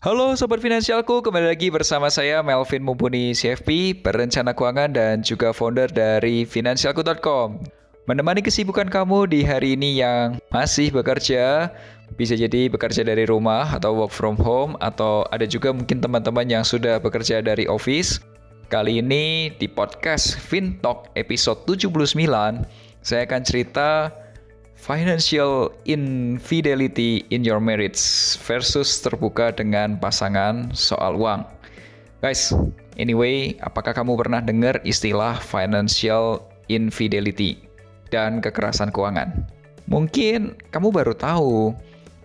Halo Sobat Finansialku, kembali lagi bersama saya Melvin Mumpuni CFP, perencana keuangan dan juga founder dari Finansialku.com. Menemani kesibukan kamu di hari ini yang masih bekerja, bisa jadi bekerja dari rumah atau work from home, atau ada juga mungkin teman-teman yang sudah bekerja dari office. Kali ini di podcast FinTalk episode 79, saya akan cerita Financial infidelity in your marriage versus terbuka dengan pasangan soal uang. Guys, anyway, apakah kamu pernah dengar istilah financial infidelity dan kekerasan keuangan? Mungkin kamu baru tahu.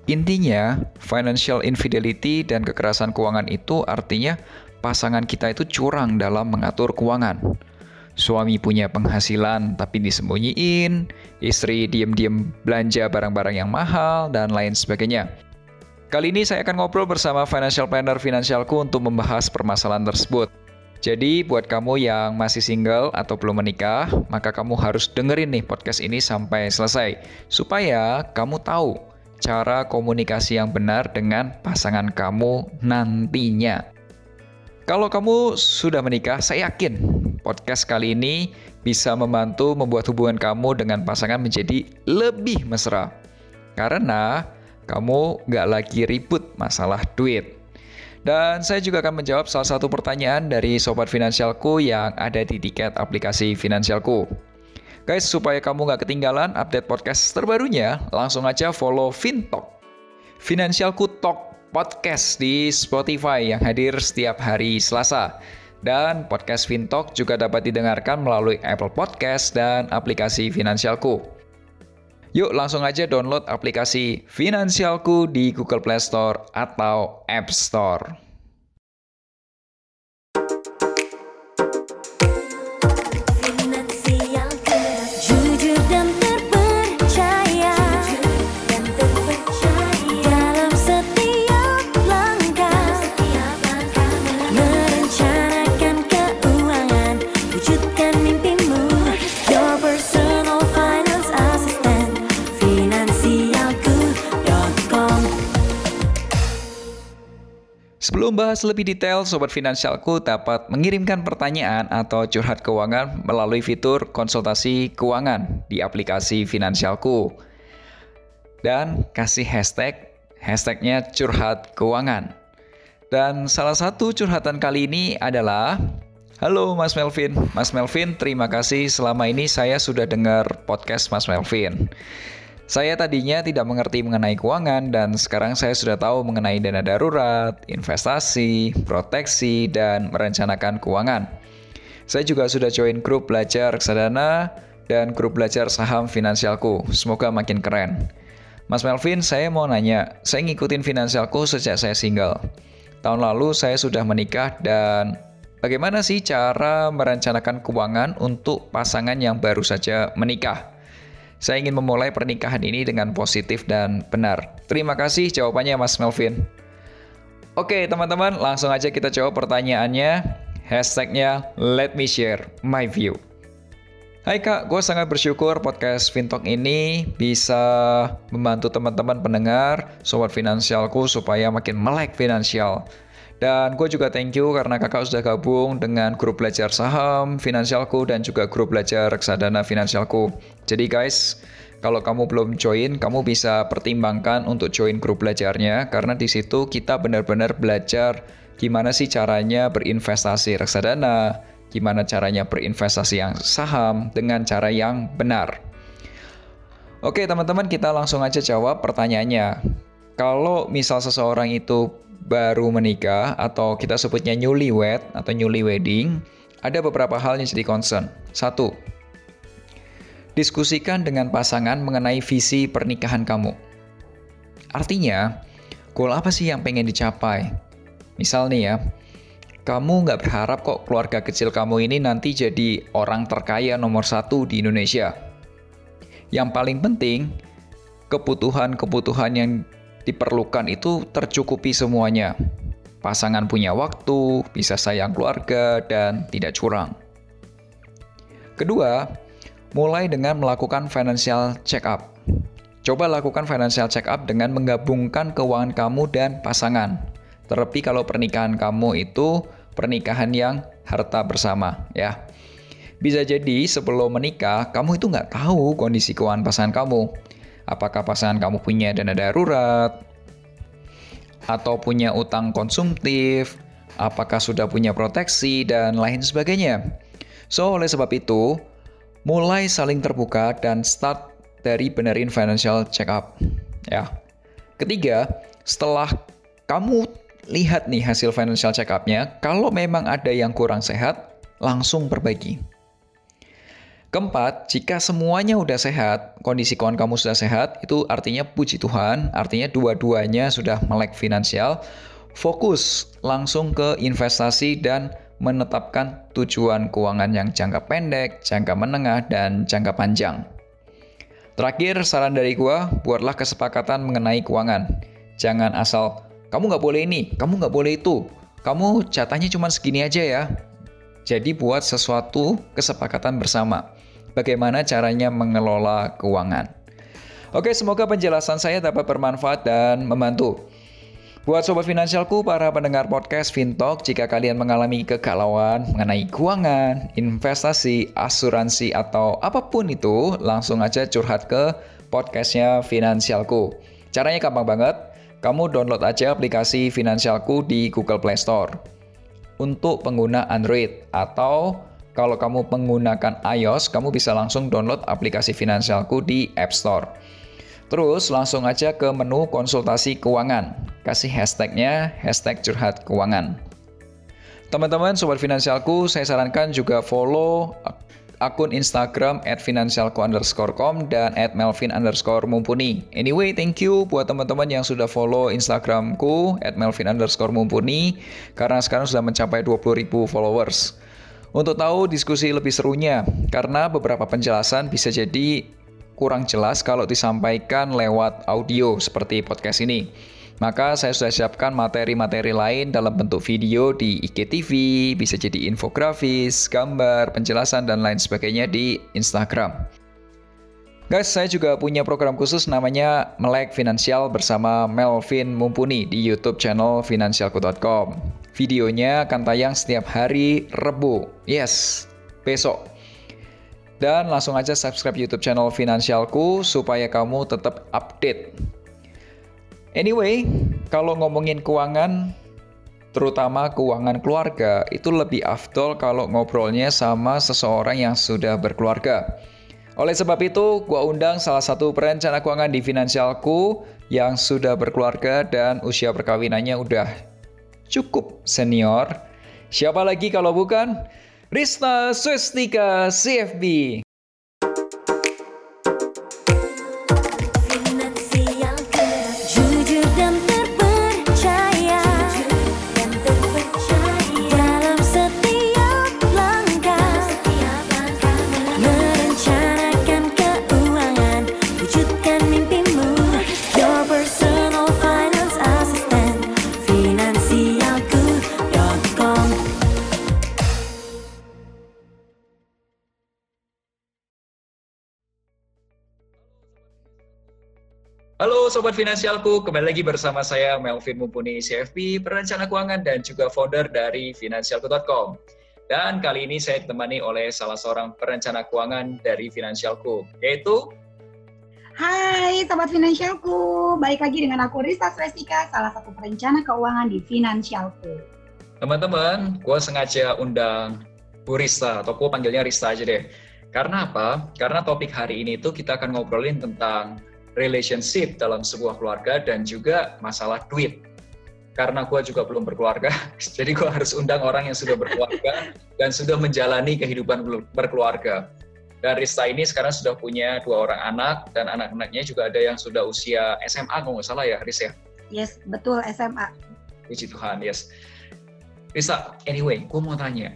Intinya, financial infidelity dan kekerasan keuangan itu artinya pasangan kita itu curang dalam mengatur keuangan Suami punya penghasilan tapi disembunyiin, istri diem-diem belanja barang-barang yang mahal, dan lain sebagainya. Kali ini saya akan ngobrol bersama financial planner finansialku untuk membahas permasalahan tersebut. Jadi buat kamu yang masih single atau belum menikah, maka kamu harus dengerin nih podcast ini sampai selesai supaya kamu tahu cara komunikasi yang benar dengan pasangan kamu nantinya. Kalau kamu sudah menikah, saya yakin Podcast kali ini bisa membantu membuat hubungan kamu dengan pasangan menjadi lebih mesra. Karena kamu nggak lagi ribut masalah duit. Dan saya juga akan menjawab salah satu pertanyaan dari sobat finansialku yang ada di tiket aplikasi finansialku. Guys, supaya kamu nggak ketinggalan update podcast terbarunya, langsung aja follow FinTalk. Finansialku Talk Podcast di Spotify yang hadir setiap hari Selasa. Dan podcast Fintalk juga dapat didengarkan melalui Apple Podcast dan aplikasi Finansialku. Yuk langsung aja download aplikasi Finansialku di Google Play Store atau App Store. Sebelum bahas lebih detail, Sobat Finansialku dapat mengirimkan pertanyaan atau curhat keuangan melalui fitur konsultasi keuangan di aplikasi Finansialku. Dan kasih hashtag, hashtagnya curhat keuangan. Dan salah satu curhatan kali ini adalah Halo Mas Melvin, Mas Melvin terima kasih selama ini saya sudah dengar podcast Mas Melvin. Saya tadinya tidak mengerti mengenai keuangan dan sekarang saya sudah tahu mengenai dana darurat, investasi, proteksi, dan merencanakan keuangan. Saya juga sudah join grup belajar reksadana dan grup belajar saham finansialku. Semoga makin keren. Mas Melvin, saya mau nanya, saya ngikutin finansialku sejak saya single. Tahun lalu saya sudah menikah dan bagaimana sih cara merencanakan keuangan untuk pasangan yang baru saja menikah? Saya ingin memulai pernikahan ini dengan positif dan benar. Terima kasih jawabannya Mas Melvin. Oke teman-teman, langsung aja kita jawab pertanyaannya. Hashtagnya let me share my view. Hai kak, gue sangat bersyukur podcast Fintalk ini bisa membantu teman-teman pendengar, sobat finansialku supaya makin melek finansial. Dan gue juga thank you karena kakak sudah gabung dengan grup belajar saham finansialku dan juga grup belajar reksadana finansialku. Jadi guys, kalau kamu belum join, kamu bisa pertimbangkan untuk join grup belajarnya karena di situ kita benar-benar belajar gimana sih caranya berinvestasi reksadana, gimana caranya berinvestasi yang saham dengan cara yang benar. Oke teman-teman kita langsung aja jawab pertanyaannya. Kalau misal seseorang itu baru menikah atau kita sebutnya newlywed atau newly wedding, ada beberapa hal yang jadi concern. Satu, diskusikan dengan pasangan mengenai visi pernikahan kamu. Artinya, goal apa sih yang pengen dicapai? Misal nih ya, kamu nggak berharap kok keluarga kecil kamu ini nanti jadi orang terkaya nomor satu di Indonesia. Yang paling penting, kebutuhan-kebutuhan yang diperlukan itu tercukupi semuanya. Pasangan punya waktu, bisa sayang keluarga, dan tidak curang. Kedua, mulai dengan melakukan financial check up. Coba lakukan financial check up dengan menggabungkan keuangan kamu dan pasangan. Terlebih kalau pernikahan kamu itu pernikahan yang harta bersama, ya. Bisa jadi sebelum menikah, kamu itu nggak tahu kondisi keuangan pasangan kamu. Apakah pasangan kamu punya dana darurat, atau punya utang konsumtif, apakah sudah punya proteksi, dan lain sebagainya. So, oleh sebab itu, mulai saling terbuka dan start dari benerin financial check up. Ya. Ketiga, setelah kamu lihat nih hasil financial check up-nya, kalau memang ada yang kurang sehat, langsung perbaiki. Keempat, jika semuanya udah sehat, kondisi keuangan kamu sudah sehat, itu artinya puji Tuhan, artinya dua-duanya sudah melek finansial, fokus langsung ke investasi dan menetapkan tujuan keuangan yang jangka pendek, jangka menengah, dan jangka panjang. Terakhir, saran dari gua, buatlah kesepakatan mengenai keuangan. Jangan asal, kamu nggak boleh ini, kamu nggak boleh itu. Kamu jatahnya cuma segini aja ya. Jadi buat sesuatu kesepakatan bersama. Bagaimana caranya mengelola keuangan. Oke, semoga penjelasan saya dapat bermanfaat dan membantu. Buat sobat finansialku, para pendengar podcast Fintalk, jika kalian mengalami kegalauan mengenai keuangan, investasi, asuransi, atau apa pun itu, langsung aja curhat ke podcastnya Finansialku. Caranya gampang banget, kamu download aja aplikasi Finansialku di Google Play Store. Untuk pengguna Android, atau kalau kamu menggunakan iOS, kamu bisa langsung download aplikasi Finansialku di App Store. Terus langsung aja ke menu konsultasi keuangan. Kasih hashtagnya, hashtag curhat keuangan. Teman-teman, Sobat Finansialku, saya sarankan juga follow akun Instagram at finansialku underscore com dan at melvin underscore mumpuni. Anyway, thank you buat teman-teman yang sudah follow Instagramku at melvin underscore mumpuni karena sekarang sudah mencapai 20.000 followers. Untuk tahu diskusi lebih serunya, karena beberapa penjelasan bisa jadi kurang jelas kalau disampaikan lewat audio seperti podcast ini. Maka saya sudah siapkan materi-materi lain dalam bentuk video di IGTV, bisa jadi infografis, gambar, penjelasan, dan lain sebagainya di Instagram. Guys, saya juga punya program khusus namanya Melek Finansial bersama Melvin Mumpuni di YouTube channel finansialku.com. Videonya akan tayang setiap hari Rebu. Yes, besok dan langsung aja subscribe YouTube channel Finansialku supaya kamu tetap update. Anyway, kalau ngomongin keuangan, terutama keuangan keluarga, itu lebih afdol kalau ngobrolnya sama seseorang yang sudah berkeluarga. Oleh sebab itu, gua undang salah satu perencana keuangan di Finansialku yang sudah berkeluarga dan usia perkawinannya udah cukup senior. Siapa lagi kalau bukan Rista Swestika CFB. Halo Sobat Finansialku, kembali lagi bersama saya Melvin Mumpuni CFP, perencana keuangan dan juga founder dari Finansialku.com. Dan kali ini saya ditemani oleh salah seorang perencana keuangan dari Finansialku, yaitu Hai Sobat Finansialku, baik lagi dengan aku Rista Swestika, salah satu perencana keuangan di Finansialku. Teman-teman, gue sengaja undang Bu Rista, atau gue panggilnya Rista aja deh. Karena apa? Karena topik hari ini tuh kita akan ngobrolin tentang relationship dalam sebuah keluarga dan juga masalah duit. Karena gue juga belum berkeluarga, jadi gue harus undang orang yang sudah berkeluarga dan sudah menjalani kehidupan berkeluarga. Dan Rista ini sekarang sudah punya dua orang anak dan anak-anaknya juga ada yang sudah usia SMA kalau nggak salah ya Riz ya? Yes, betul SMA. Puji Tuhan, yes. Risa, anyway, gue mau tanya.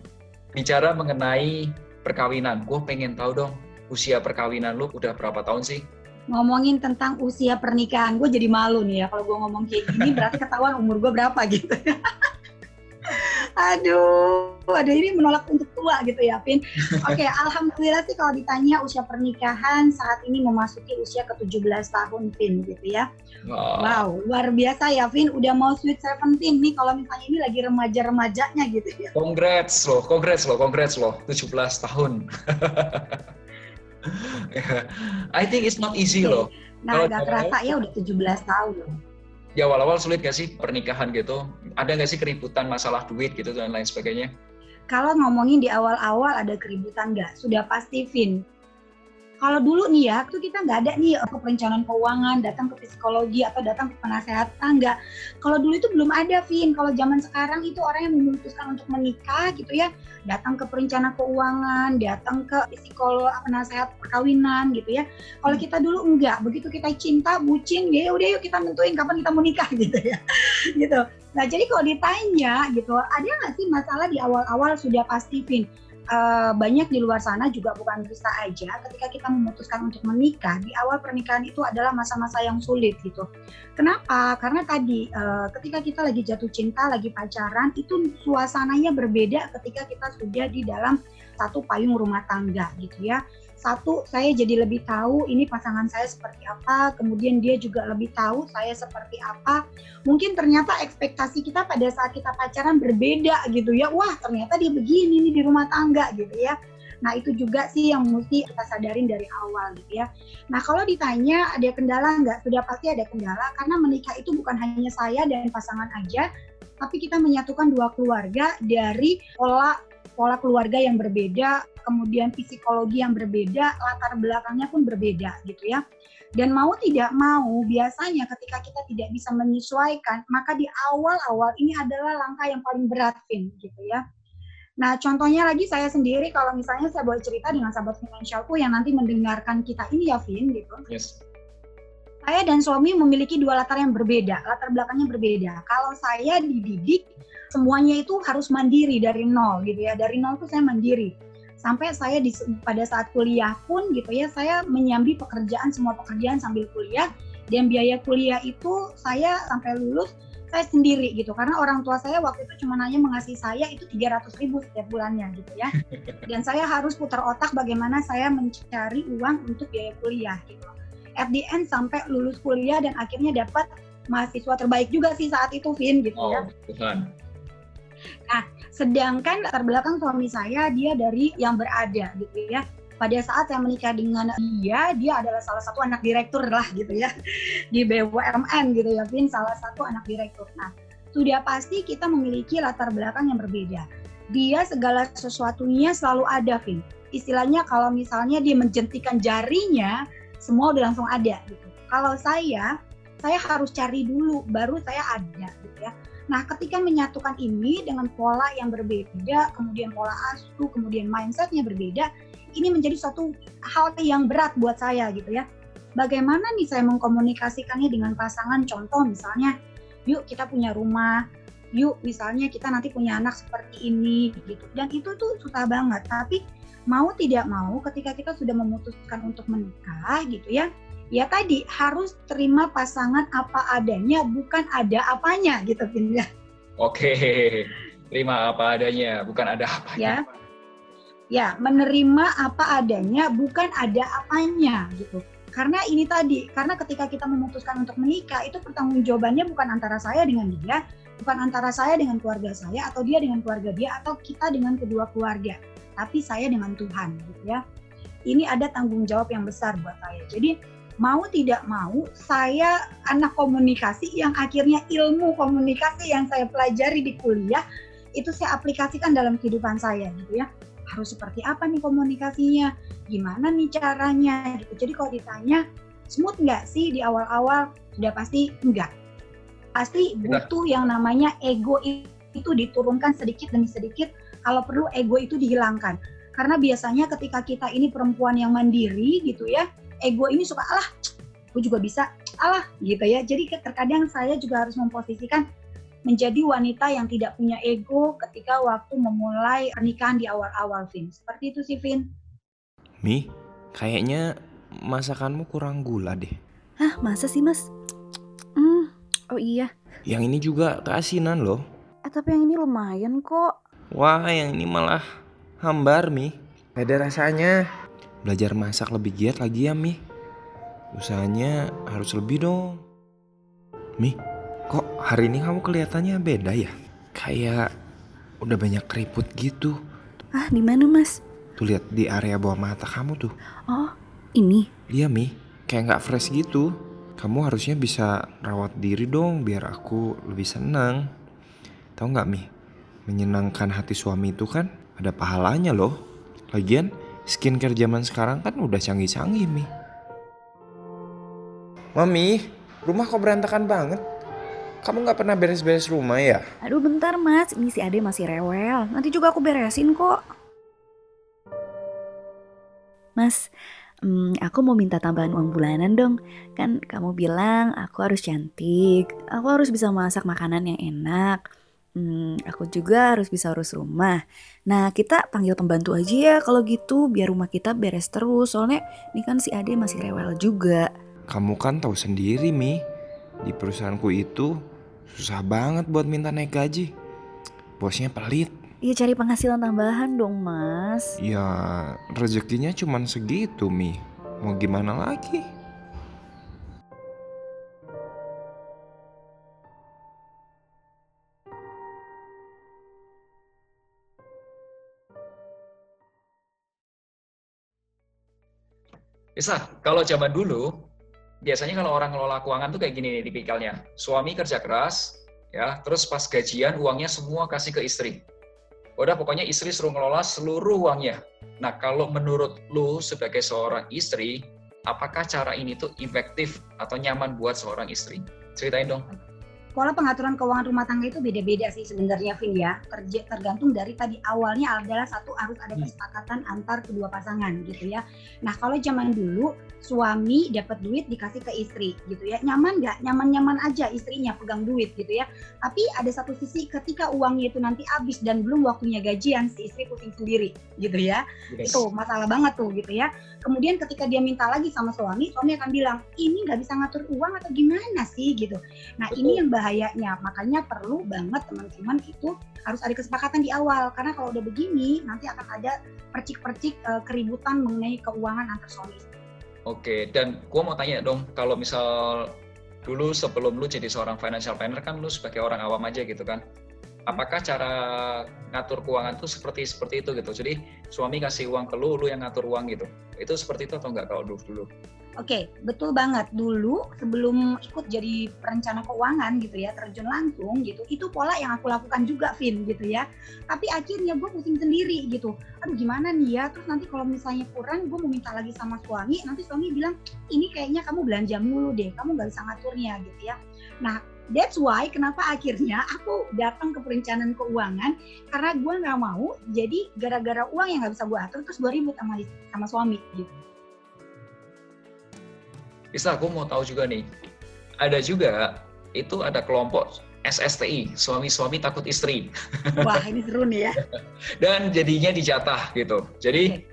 Bicara mengenai perkawinan, gue pengen tahu dong, usia perkawinan lu udah berapa tahun sih? Ngomongin tentang usia pernikahan, gue jadi malu nih ya kalau gue ngomong kayak gini berarti ketahuan umur gue berapa gitu. aduh, aduh ini menolak untuk tua gitu ya, Pin. Oke, okay, alhamdulillah sih kalau ditanya usia pernikahan saat ini memasuki usia ke-17 tahun, Pin gitu ya. Wow. wow, luar biasa ya, Vin. Udah mau sweet 17 nih kalau misalnya ini lagi remaja-remajanya gitu ya. Congrats loh, congrats loh, congrats loh. 17 tahun. I think it's not easy okay. loh. Nah, nggak kerasa ya udah 17 tahun loh di awal-awal sulit gak sih pernikahan gitu? Ada gak sih keributan masalah duit gitu dan lain sebagainya? Kalau ngomongin di awal-awal ada keributan nggak? Sudah pasti, Vin kalau dulu nih ya, tuh kita nggak ada nih ke perencanaan keuangan, datang ke psikologi atau datang ke penasehatan nggak. Kalau dulu itu belum ada, Vin. Kalau zaman sekarang itu orang yang memutuskan untuk menikah gitu ya, datang ke perencana keuangan, datang ke psikolog, penasehat perkawinan gitu ya. Kalau kita dulu enggak, begitu kita cinta, bucin, ya udah yuk kita nentuin kapan kita mau nikah gitu ya. gitu. Nah jadi kalau ditanya gitu, ada nggak sih masalah di awal-awal sudah pasti, Vin? Uh, banyak di luar sana juga bukan Krista aja ketika kita memutuskan untuk menikah di awal pernikahan itu adalah masa-masa yang sulit gitu. Kenapa? Karena tadi uh, ketika kita lagi jatuh cinta, lagi pacaran itu suasananya berbeda ketika kita sudah di dalam satu payung rumah tangga gitu ya satu saya jadi lebih tahu ini pasangan saya seperti apa kemudian dia juga lebih tahu saya seperti apa mungkin ternyata ekspektasi kita pada saat kita pacaran berbeda gitu ya wah ternyata dia begini nih di rumah tangga gitu ya Nah itu juga sih yang mesti kita sadarin dari awal gitu ya. Nah kalau ditanya ada kendala nggak? Sudah pasti ada kendala karena menikah itu bukan hanya saya dan pasangan aja, tapi kita menyatukan dua keluarga dari pola pola keluarga yang berbeda, kemudian psikologi yang berbeda, latar belakangnya pun berbeda gitu ya. Dan mau tidak mau, biasanya ketika kita tidak bisa menyesuaikan, maka di awal-awal ini adalah langkah yang paling berat, Vin, gitu ya. Nah, contohnya lagi saya sendiri, kalau misalnya saya boleh cerita dengan sahabat finansialku yang nanti mendengarkan kita ini ya, Vin, gitu. Yes. Saya dan suami memiliki dua latar yang berbeda, latar belakangnya berbeda. Kalau saya dididik semuanya itu harus mandiri dari nol gitu ya. Dari nol tuh saya mandiri. Sampai saya di, pada saat kuliah pun gitu ya saya menyambi pekerjaan semua pekerjaan sambil kuliah. Dan biaya kuliah itu saya sampai lulus saya sendiri gitu. Karena orang tua saya waktu itu cuma hanya mengasih saya itu 300 ribu setiap bulannya gitu ya. Dan saya harus putar otak bagaimana saya mencari uang untuk biaya kuliah gitu at the end sampai lulus kuliah dan akhirnya dapat mahasiswa terbaik juga sih saat itu Vin gitu ya. oh, ya Tuhan Nah, sedangkan latar belakang suami saya dia dari yang berada gitu ya. Pada saat saya menikah dengan dia, dia adalah salah satu anak direktur lah gitu ya di BUMN gitu ya, Vin salah satu anak direktur. Nah, sudah pasti kita memiliki latar belakang yang berbeda. Dia segala sesuatunya selalu ada, Vin. Istilahnya kalau misalnya dia menjentikan jarinya, semua udah langsung ada gitu. Kalau saya, saya harus cari dulu, baru saya ada gitu ya. Nah, ketika menyatukan ini dengan pola yang berbeda, kemudian pola asuh, kemudian mindsetnya berbeda, ini menjadi suatu hal yang berat buat saya gitu ya. Bagaimana nih saya mengkomunikasikannya dengan pasangan? Contoh misalnya, yuk kita punya rumah, yuk misalnya kita nanti punya anak seperti ini gitu. Dan itu tuh susah banget. Tapi mau tidak mau ketika kita sudah memutuskan untuk menikah gitu ya, ya tadi harus terima pasangan apa adanya bukan ada apanya gitu Pindah. Oke, terima apa adanya bukan ada apanya. Ya. Ya, menerima apa adanya bukan ada apanya gitu. Karena ini tadi, karena ketika kita memutuskan untuk menikah itu pertanggungjawabannya bukan antara saya dengan dia, bukan antara saya dengan keluarga saya atau dia dengan keluarga dia atau kita dengan kedua keluarga, tapi saya dengan Tuhan gitu ya. Ini ada tanggung jawab yang besar buat saya. Jadi mau tidak mau saya anak komunikasi yang akhirnya ilmu komunikasi yang saya pelajari di kuliah itu saya aplikasikan dalam kehidupan saya gitu ya. Harus seperti apa nih komunikasinya? Gimana nih caranya? Gitu. Jadi kalau ditanya smooth nggak sih di awal-awal? Sudah pasti enggak pasti butuh yang namanya ego itu diturunkan sedikit demi sedikit kalau perlu ego itu dihilangkan karena biasanya ketika kita ini perempuan yang mandiri gitu ya ego ini suka alah gue juga bisa alah gitu ya jadi terkadang saya juga harus memposisikan menjadi wanita yang tidak punya ego ketika waktu memulai pernikahan di awal-awal, Vin. Seperti itu sih, Vin. Mi, kayaknya masakanmu kurang gula deh. Hah, masa sih, Mas? Hmm, oh iya. Yang ini juga keasinan loh. Eh, tapi yang ini lumayan kok. Wah, yang ini malah hambar, Mi. Gak ada rasanya. Belajar masak lebih giat lagi ya, Mi. Usahanya harus lebih dong. Mi, kok hari ini kamu kelihatannya beda ya? Kayak udah banyak keriput gitu. Ah, di mana, Mas? Tuh lihat di area bawah mata kamu tuh. Oh, ini. Iya Mi, kayak nggak fresh gitu. Kamu harusnya bisa rawat diri dong biar aku lebih senang. Tahu nggak Mi? Menyenangkan hati suami itu kan ada pahalanya loh. Lagian skincare zaman sekarang kan udah canggih-canggih Mi. Mami, rumah kok berantakan banget? Kamu nggak pernah beres-beres rumah ya? Aduh, bentar, Mas. Ini si Ade masih rewel. Nanti juga aku beresin kok. Mas, hmm, aku mau minta tambahan uang bulanan dong. Kan kamu bilang aku harus cantik, aku harus bisa masak makanan yang enak. Hmm, aku juga harus bisa urus rumah. Nah, kita panggil pembantu aja ya kalau gitu, biar rumah kita beres terus. Soalnya ini kan si Ade masih rewel juga. Kamu kan tahu sendiri Mi, di perusahaanku itu susah banget buat minta naik gaji. Bosnya pelit. Ya cari penghasilan tambahan dong, Mas. Ya rezekinya cuman segitu Mi. Mau gimana lagi? Bisa, kalau zaman dulu, biasanya kalau orang ngelola keuangan tuh kayak gini nih tipikalnya. Suami kerja keras, ya, terus pas gajian uangnya semua kasih ke istri. Udah pokoknya istri suruh ngelola seluruh uangnya. Nah, kalau menurut lu sebagai seorang istri, apakah cara ini tuh efektif atau nyaman buat seorang istri? Ceritain dong. Pola pengaturan keuangan rumah tangga itu beda-beda sih sebenarnya Vin ya. Terj- tergantung dari tadi awalnya adalah satu harus ada Hmm. kesepakatan antar kedua pasangan gitu ya. Nah kalau zaman dulu suami dapat duit dikasih ke istri gitu ya. Nyaman nggak? Nyaman-nyaman aja istrinya pegang duit gitu ya. Tapi ada satu sisi ketika uangnya itu nanti habis dan belum waktunya gajian si istri pusing sendiri gitu ya. Yes. Itu masalah banget tuh gitu ya. Kemudian ketika dia minta lagi sama suami, suami akan bilang, ini nggak bisa ngatur uang atau gimana sih gitu. Nah Betul. ini yang bahayanya, makanya perlu banget teman-teman itu harus ada kesepakatan di awal. Karena kalau udah begini, nanti akan ada percik-percik eh, keributan mengenai keuangan antar suami. Oke, dan gua mau tanya dong, kalau misal dulu sebelum lu jadi seorang financial planner kan lu sebagai orang awam aja gitu kan. Apakah cara ngatur keuangan tuh seperti seperti itu gitu? Jadi suami kasih uang ke lu, lu yang ngatur uang gitu. Itu seperti itu atau enggak kalau dulu dulu? Oke, betul banget. Dulu sebelum ikut jadi perencana keuangan gitu ya, terjun langsung gitu, itu pola yang aku lakukan juga, Vin gitu ya. Tapi akhirnya gue pusing sendiri gitu. Aduh gimana nih ya, terus nanti kalau misalnya kurang, gue mau minta lagi sama suami, nanti suami bilang, ini kayaknya kamu belanja mulu deh, kamu nggak bisa ngaturnya gitu ya. Nah, that's why kenapa akhirnya aku datang ke perencanaan keuangan, karena gue nggak mau jadi gara-gara uang yang nggak bisa gue atur, terus gue ribut sama, sama suami gitu. Bisa, aku mau tahu juga nih. Ada juga itu ada kelompok SSTI, suami-suami takut istri. Wah ini seru nih ya. Dan jadinya dijatah gitu. Jadi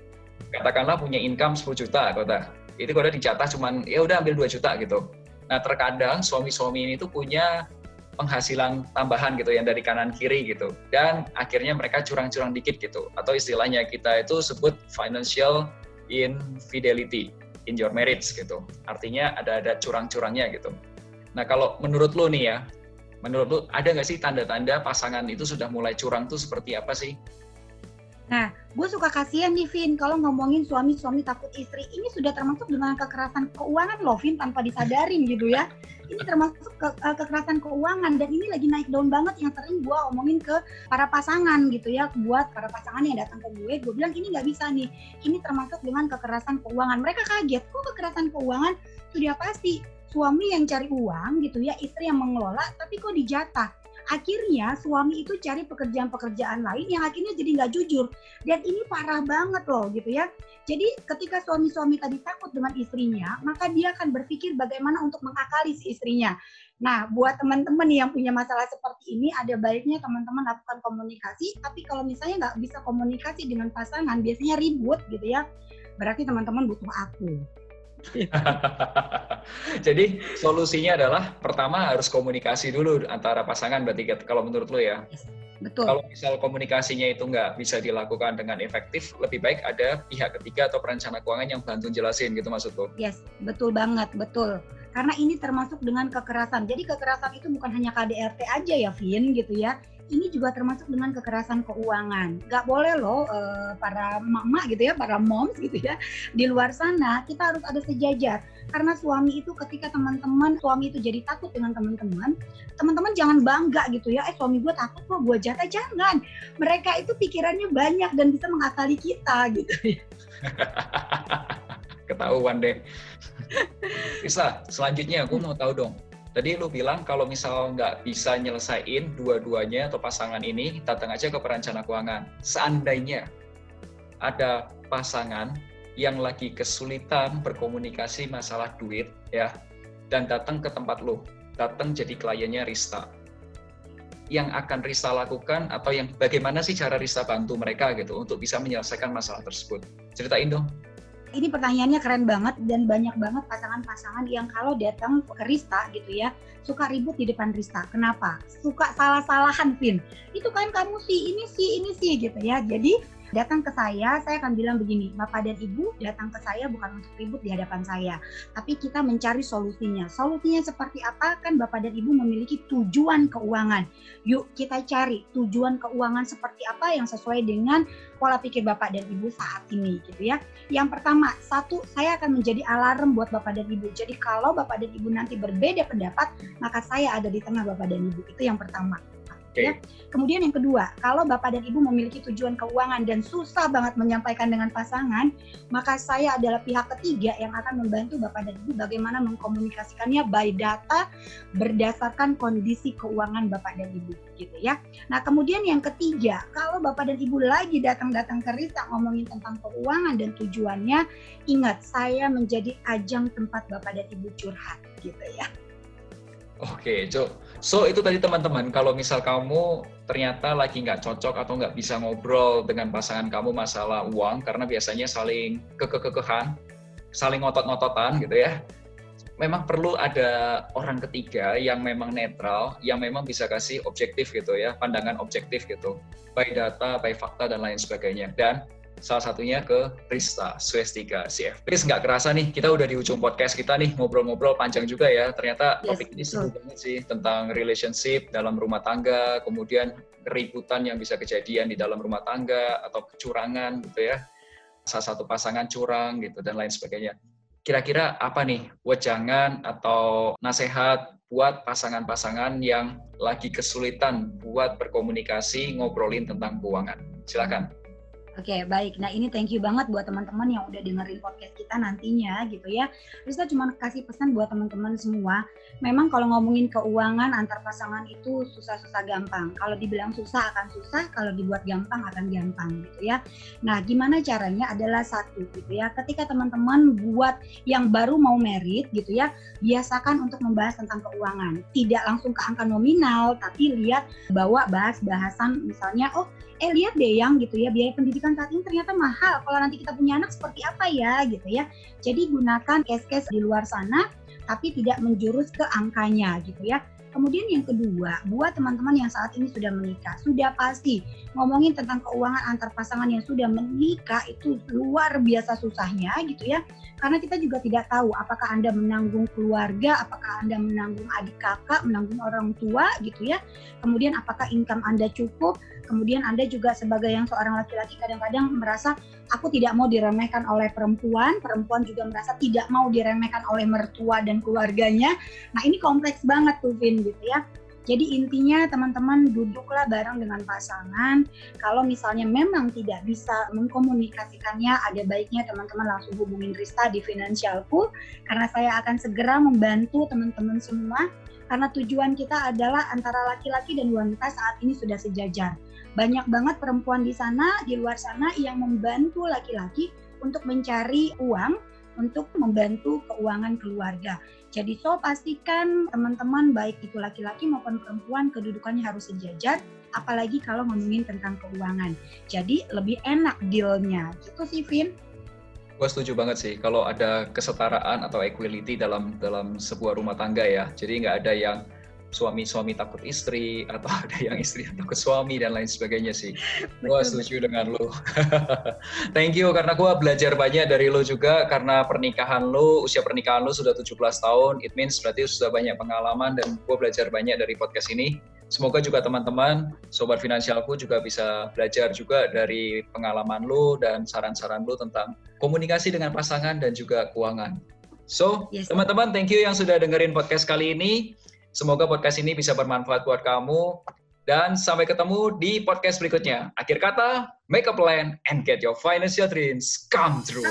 katakanlah punya income 10 juta kota. Itu kalau dijatah cuman ya udah ambil 2 juta gitu. Nah, terkadang suami-suami ini tuh punya penghasilan tambahan gitu yang dari kanan kiri gitu. Dan akhirnya mereka curang-curang dikit gitu. Atau istilahnya kita itu sebut financial infidelity in your marriage gitu. Artinya ada ada curang-curangnya gitu. Nah, kalau menurut lo nih ya, menurut lo ada nggak sih tanda-tanda pasangan itu sudah mulai curang tuh seperti apa sih? Nah, gue suka kasihan nih Vin kalau ngomongin suami-suami takut istri. Ini sudah termasuk dengan kekerasan keuangan loh Vin tanpa disadarin gitu ya. Ini termasuk ke, eh, kekerasan keuangan dan ini lagi naik daun banget yang sering gue omongin ke para pasangan gitu ya. Buat para pasangan yang datang ke gue, gue bilang ini nggak bisa nih. Ini termasuk dengan kekerasan keuangan. Mereka kaget, kok kekerasan keuangan sudah pasti suami yang cari uang gitu ya, istri yang mengelola, tapi kok dijatah akhirnya suami itu cari pekerjaan-pekerjaan lain yang akhirnya jadi nggak jujur dan ini parah banget loh gitu ya jadi ketika suami-suami tadi takut dengan istrinya maka dia akan berpikir bagaimana untuk mengakali si istrinya Nah, buat teman-teman yang punya masalah seperti ini, ada baiknya teman-teman lakukan komunikasi. Tapi kalau misalnya nggak bisa komunikasi dengan pasangan, biasanya ribut gitu ya, berarti teman-teman butuh aku. Jadi solusinya adalah pertama harus komunikasi dulu antara pasangan berarti kalau menurut lo ya. Betul. Kalau misal komunikasinya itu nggak bisa dilakukan dengan efektif, lebih baik ada pihak ketiga atau perencana keuangan yang bantu jelasin gitu maksud lo? Yes, betul banget, betul. Karena ini termasuk dengan kekerasan. Jadi kekerasan itu bukan hanya KDRT aja ya, Vin, gitu ya ini juga termasuk dengan kekerasan keuangan. Gak boleh loh uh, para mama gitu ya, para moms gitu ya, di luar sana kita harus ada sejajar. Karena suami itu ketika teman-teman suami itu jadi takut dengan teman-teman, teman-teman jangan bangga gitu ya, eh suami gue takut kok gue jatah jangan. Mereka itu pikirannya banyak dan bisa mengakali kita gitu ya. Ketahuan deh. Bisa, selanjutnya aku mau tahu dong, Tadi lu bilang kalau misal nggak bisa nyelesain dua-duanya atau pasangan ini, datang aja ke perencana keuangan. Seandainya ada pasangan yang lagi kesulitan berkomunikasi masalah duit, ya, dan datang ke tempat lu, datang jadi kliennya Rista. Yang akan Rista lakukan atau yang bagaimana sih cara Rista bantu mereka gitu untuk bisa menyelesaikan masalah tersebut? Ceritain dong ini pertanyaannya keren banget dan banyak banget pasangan-pasangan yang kalau datang ke Rista gitu ya suka ribut di depan Rista. Kenapa? Suka salah-salahan, Vin. Itu kan kamu sih, ini sih, ini sih gitu ya. Jadi datang ke saya, saya akan bilang begini, Bapak dan Ibu datang ke saya bukan untuk ribut di hadapan saya, tapi kita mencari solusinya. Solusinya seperti apa? Kan Bapak dan Ibu memiliki tujuan keuangan. Yuk kita cari tujuan keuangan seperti apa yang sesuai dengan pola pikir Bapak dan Ibu saat ini gitu ya. Yang pertama, satu, saya akan menjadi alarm buat Bapak dan Ibu. Jadi kalau Bapak dan Ibu nanti berbeda pendapat, maka saya ada di tengah Bapak dan Ibu. Itu yang pertama. Okay. Ya. Kemudian yang kedua, kalau Bapak dan Ibu memiliki tujuan keuangan dan susah banget menyampaikan dengan pasangan, maka saya adalah pihak ketiga yang akan membantu Bapak dan Ibu bagaimana mengkomunikasikannya by data berdasarkan kondisi keuangan Bapak dan Ibu gitu ya. Nah, kemudian yang ketiga, kalau Bapak dan Ibu lagi datang-datang ke Risa ngomongin tentang keuangan dan tujuannya, ingat saya menjadi ajang tempat Bapak dan Ibu curhat gitu ya. Oke, Jo. So itu tadi teman-teman, kalau misal kamu ternyata lagi nggak cocok atau nggak bisa ngobrol dengan pasangan kamu masalah uang, karena biasanya saling kekekehan, saling ngotot-ngototan gitu ya. Memang perlu ada orang ketiga yang memang netral, yang memang bisa kasih objektif gitu ya, pandangan objektif gitu, by data, by fakta dan lain sebagainya. Dan salah satunya ke Rista Swestika CF. Riz nggak kerasa nih, kita udah di ujung podcast kita nih, ngobrol-ngobrol panjang juga ya. Ternyata yes, topik ini seru banget sih tentang relationship dalam rumah tangga, kemudian keributan yang bisa kejadian di dalam rumah tangga atau kecurangan gitu ya. Salah satu pasangan curang gitu dan lain sebagainya. Kira-kira apa nih wejangan atau nasihat buat pasangan-pasangan yang lagi kesulitan buat berkomunikasi ngobrolin tentang keuangan? Silakan. Oke, okay, baik. Nah, ini thank you banget buat teman-teman yang udah dengerin podcast kita nantinya gitu ya. Kita cuma kasih pesan buat teman-teman semua. Memang kalau ngomongin keuangan antar pasangan itu susah-susah gampang. Kalau dibilang susah akan susah, kalau dibuat gampang akan gampang gitu ya. Nah, gimana caranya adalah satu gitu ya. Ketika teman-teman buat yang baru mau merit gitu ya, biasakan untuk membahas tentang keuangan. Tidak langsung ke angka nominal, tapi lihat bawa bahas bahasan misalnya oh eh lihat deh yang gitu ya biaya pendidikan saat ini ternyata mahal. Kalau nanti kita punya anak seperti apa ya gitu ya. Jadi gunakan case-case di luar sana tapi tidak menjurus ke angkanya gitu ya Kemudian yang kedua, buat teman-teman yang saat ini sudah menikah, sudah pasti ngomongin tentang keuangan antar pasangan yang sudah menikah itu luar biasa susahnya gitu ya. Karena kita juga tidak tahu apakah Anda menanggung keluarga, apakah Anda menanggung adik kakak, menanggung orang tua gitu ya. Kemudian apakah income Anda cukup, kemudian Anda juga sebagai yang seorang laki-laki kadang-kadang merasa aku tidak mau diremehkan oleh perempuan, perempuan juga merasa tidak mau diremehkan oleh mertua dan keluarganya. Nah, ini kompleks banget tuh Vin gitu ya. Jadi intinya teman-teman duduklah bareng dengan pasangan. Kalau misalnya memang tidak bisa mengkomunikasikannya, ada baiknya teman-teman langsung hubungin Rista di Financialku karena saya akan segera membantu teman-teman semua karena tujuan kita adalah antara laki-laki dan wanita saat ini sudah sejajar. Banyak banget perempuan di sana, di luar sana yang membantu laki-laki untuk mencari uang untuk membantu keuangan keluarga. Jadi so pastikan teman-teman baik itu laki-laki maupun perempuan kedudukannya harus sejajar, apalagi kalau ngomongin tentang keuangan. Jadi lebih enak dealnya. Gitu sih, Vin. Gue setuju banget sih kalau ada kesetaraan atau equality dalam dalam sebuah rumah tangga ya. Jadi nggak ada yang suami-suami takut istri atau ada yang istri takut suami dan lain sebagainya sih. Gue setuju dengan lo. Thank you karena gue belajar banyak dari lo juga karena pernikahan lo, usia pernikahan lo sudah 17 tahun. It means berarti sudah banyak pengalaman dan gue belajar banyak dari podcast ini. Semoga juga teman-teman, sobat finansialku juga bisa belajar juga dari pengalaman lo dan saran-saran lo tentang komunikasi dengan pasangan dan juga keuangan. So, teman-teman, yes. thank you yang sudah dengerin podcast kali ini. Semoga podcast ini bisa bermanfaat buat kamu. Dan sampai ketemu di podcast berikutnya. Akhir kata, make a plan and get your financial dreams come true.